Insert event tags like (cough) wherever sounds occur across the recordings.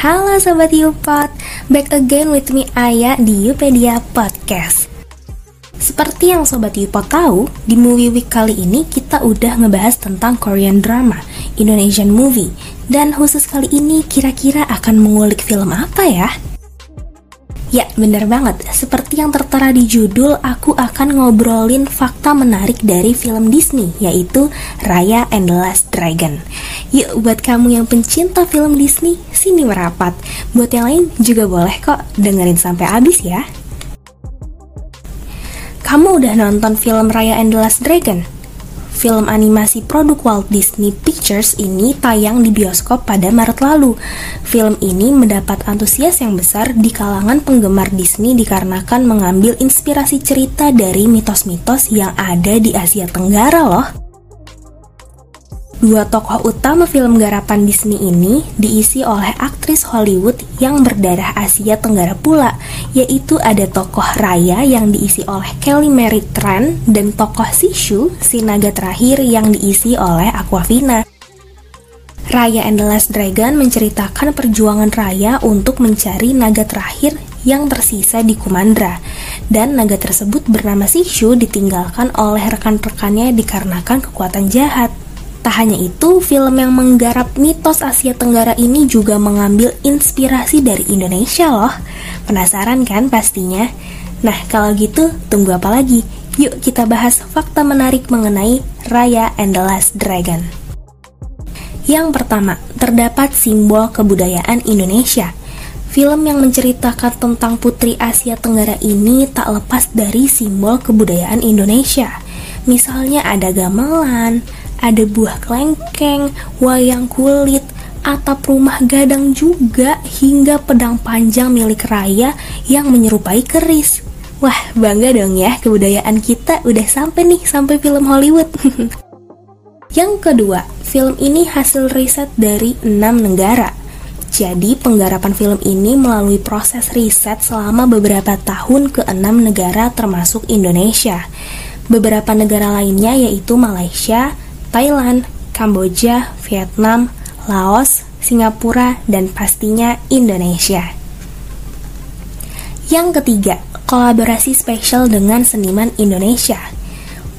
Halo Sobat Yupot, back again with me Aya di Yupedia Podcast Seperti yang Sobat Yupot tahu, di Movie Week kali ini kita udah ngebahas tentang Korean drama, Indonesian movie Dan khusus kali ini kira-kira akan mengulik film apa ya? Ya, bener banget. Seperti yang tertera di judul, aku akan ngobrolin fakta menarik dari film Disney, yaitu Raya and the Last Dragon. Yuk, buat kamu yang pencinta film Disney, sini merapat. Buat yang lain juga boleh kok dengerin sampai habis ya. Kamu udah nonton film Raya and the Last Dragon? Film animasi produk Walt Disney Pictures ini tayang di bioskop pada Maret lalu. Film ini mendapat antusias yang besar di kalangan penggemar Disney dikarenakan mengambil inspirasi cerita dari mitos-mitos yang ada di Asia Tenggara loh. Dua tokoh utama film garapan Disney ini diisi oleh aktris Hollywood yang berdarah Asia Tenggara pula, yaitu ada tokoh Raya yang diisi oleh Kelly Mary Tran dan tokoh Sishu, si naga terakhir yang diisi oleh Aquafina. Raya and the Last Dragon menceritakan perjuangan Raya untuk mencari naga terakhir yang tersisa di Kumandra dan naga tersebut bernama Sishu ditinggalkan oleh rekan-rekannya dikarenakan kekuatan jahat. Tak hanya itu, film yang menggarap mitos Asia Tenggara ini juga mengambil inspirasi dari Indonesia loh. Penasaran kan pastinya? Nah, kalau gitu, tunggu apa lagi? Yuk kita bahas fakta menarik mengenai Raya and the Last Dragon. Yang pertama, terdapat simbol kebudayaan Indonesia. Film yang menceritakan tentang Putri Asia Tenggara ini tak lepas dari simbol kebudayaan Indonesia. Misalnya ada gamelan, ada buah kelengkeng, wayang kulit, atap rumah gadang juga hingga pedang panjang milik Raya yang menyerupai keris. Wah, bangga dong ya kebudayaan kita udah sampai nih sampai film Hollywood. (laughs) Yang kedua, film ini hasil riset dari enam negara. Jadi, penggarapan film ini melalui proses riset selama beberapa tahun ke enam negara termasuk Indonesia. Beberapa negara lainnya yaitu Malaysia, Thailand, Kamboja, Vietnam, Laos, Singapura, dan pastinya Indonesia. Yang ketiga, kolaborasi spesial dengan seniman Indonesia.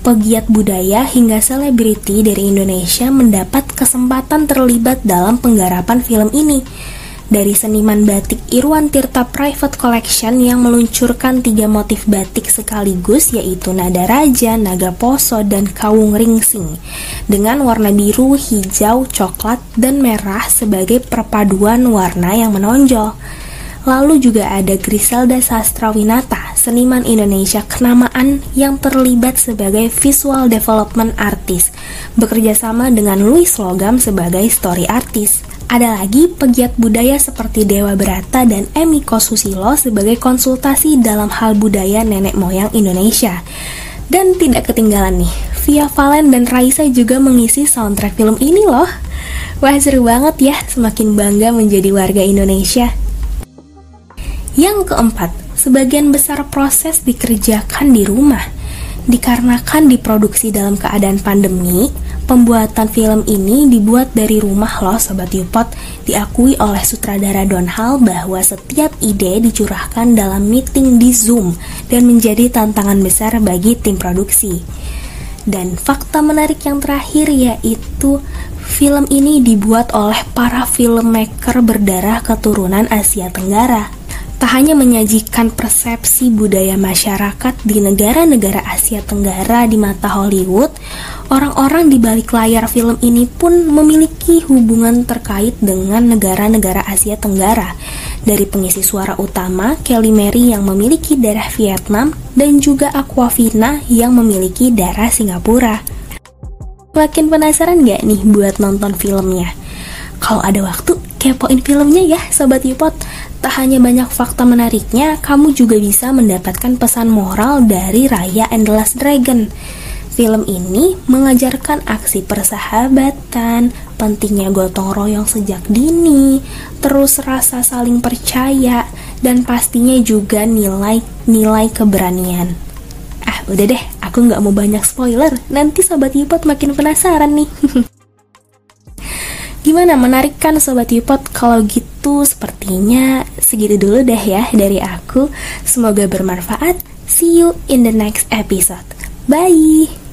Pegiat budaya hingga selebriti dari Indonesia mendapat kesempatan terlibat dalam penggarapan film ini dari seniman batik Irwan Tirta Private Collection yang meluncurkan tiga motif batik sekaligus yaitu nada raja, naga poso, dan kawung ringsing dengan warna biru, hijau, coklat, dan merah sebagai perpaduan warna yang menonjol. Lalu juga ada Griselda Sastrawinata, seniman Indonesia kenamaan yang terlibat sebagai visual development artist, bekerja sama dengan Louis Logam sebagai story artist. Ada lagi pegiat budaya seperti Dewa Berata dan Emiko Susilo sebagai konsultasi dalam hal budaya nenek moyang Indonesia. Dan tidak ketinggalan nih, Via Valen dan Raisa juga mengisi soundtrack film ini loh. Wah seru banget ya, semakin bangga menjadi warga Indonesia. Yang keempat, sebagian besar proses dikerjakan di rumah. Dikarenakan diproduksi dalam keadaan pandemi, pembuatan film ini dibuat dari rumah loh Sobat Yupot Diakui oleh sutradara Don Hall bahwa setiap ide dicurahkan dalam meeting di Zoom Dan menjadi tantangan besar bagi tim produksi. Dan fakta menarik yang terakhir yaitu Film ini dibuat oleh para filmmaker berdarah keturunan Asia Tenggara tak hanya menyajikan persepsi budaya masyarakat di negara-negara Asia Tenggara di mata Hollywood, orang-orang di balik layar film ini pun memiliki hubungan terkait dengan negara-negara Asia Tenggara. Dari pengisi suara utama, Kelly Mary yang memiliki darah Vietnam dan juga Aquafina yang memiliki darah Singapura. Makin penasaran gak nih buat nonton filmnya? Kalau ada waktu, kepoin filmnya ya Sobat Yupot Tak hanya banyak fakta menariknya, kamu juga bisa mendapatkan pesan moral dari Raya and the Last Dragon. Film ini mengajarkan aksi persahabatan, pentingnya gotong royong sejak dini, terus rasa saling percaya, dan pastinya juga nilai-nilai keberanian. Ah, udah deh, aku nggak mau banyak spoiler, nanti Sobat Yupot makin penasaran nih. (laughs) Gimana menarik kan Sobat Yupot? Kalau gitu sepertinya segitu dulu deh ya dari aku. Semoga bermanfaat. See you in the next episode. Bye!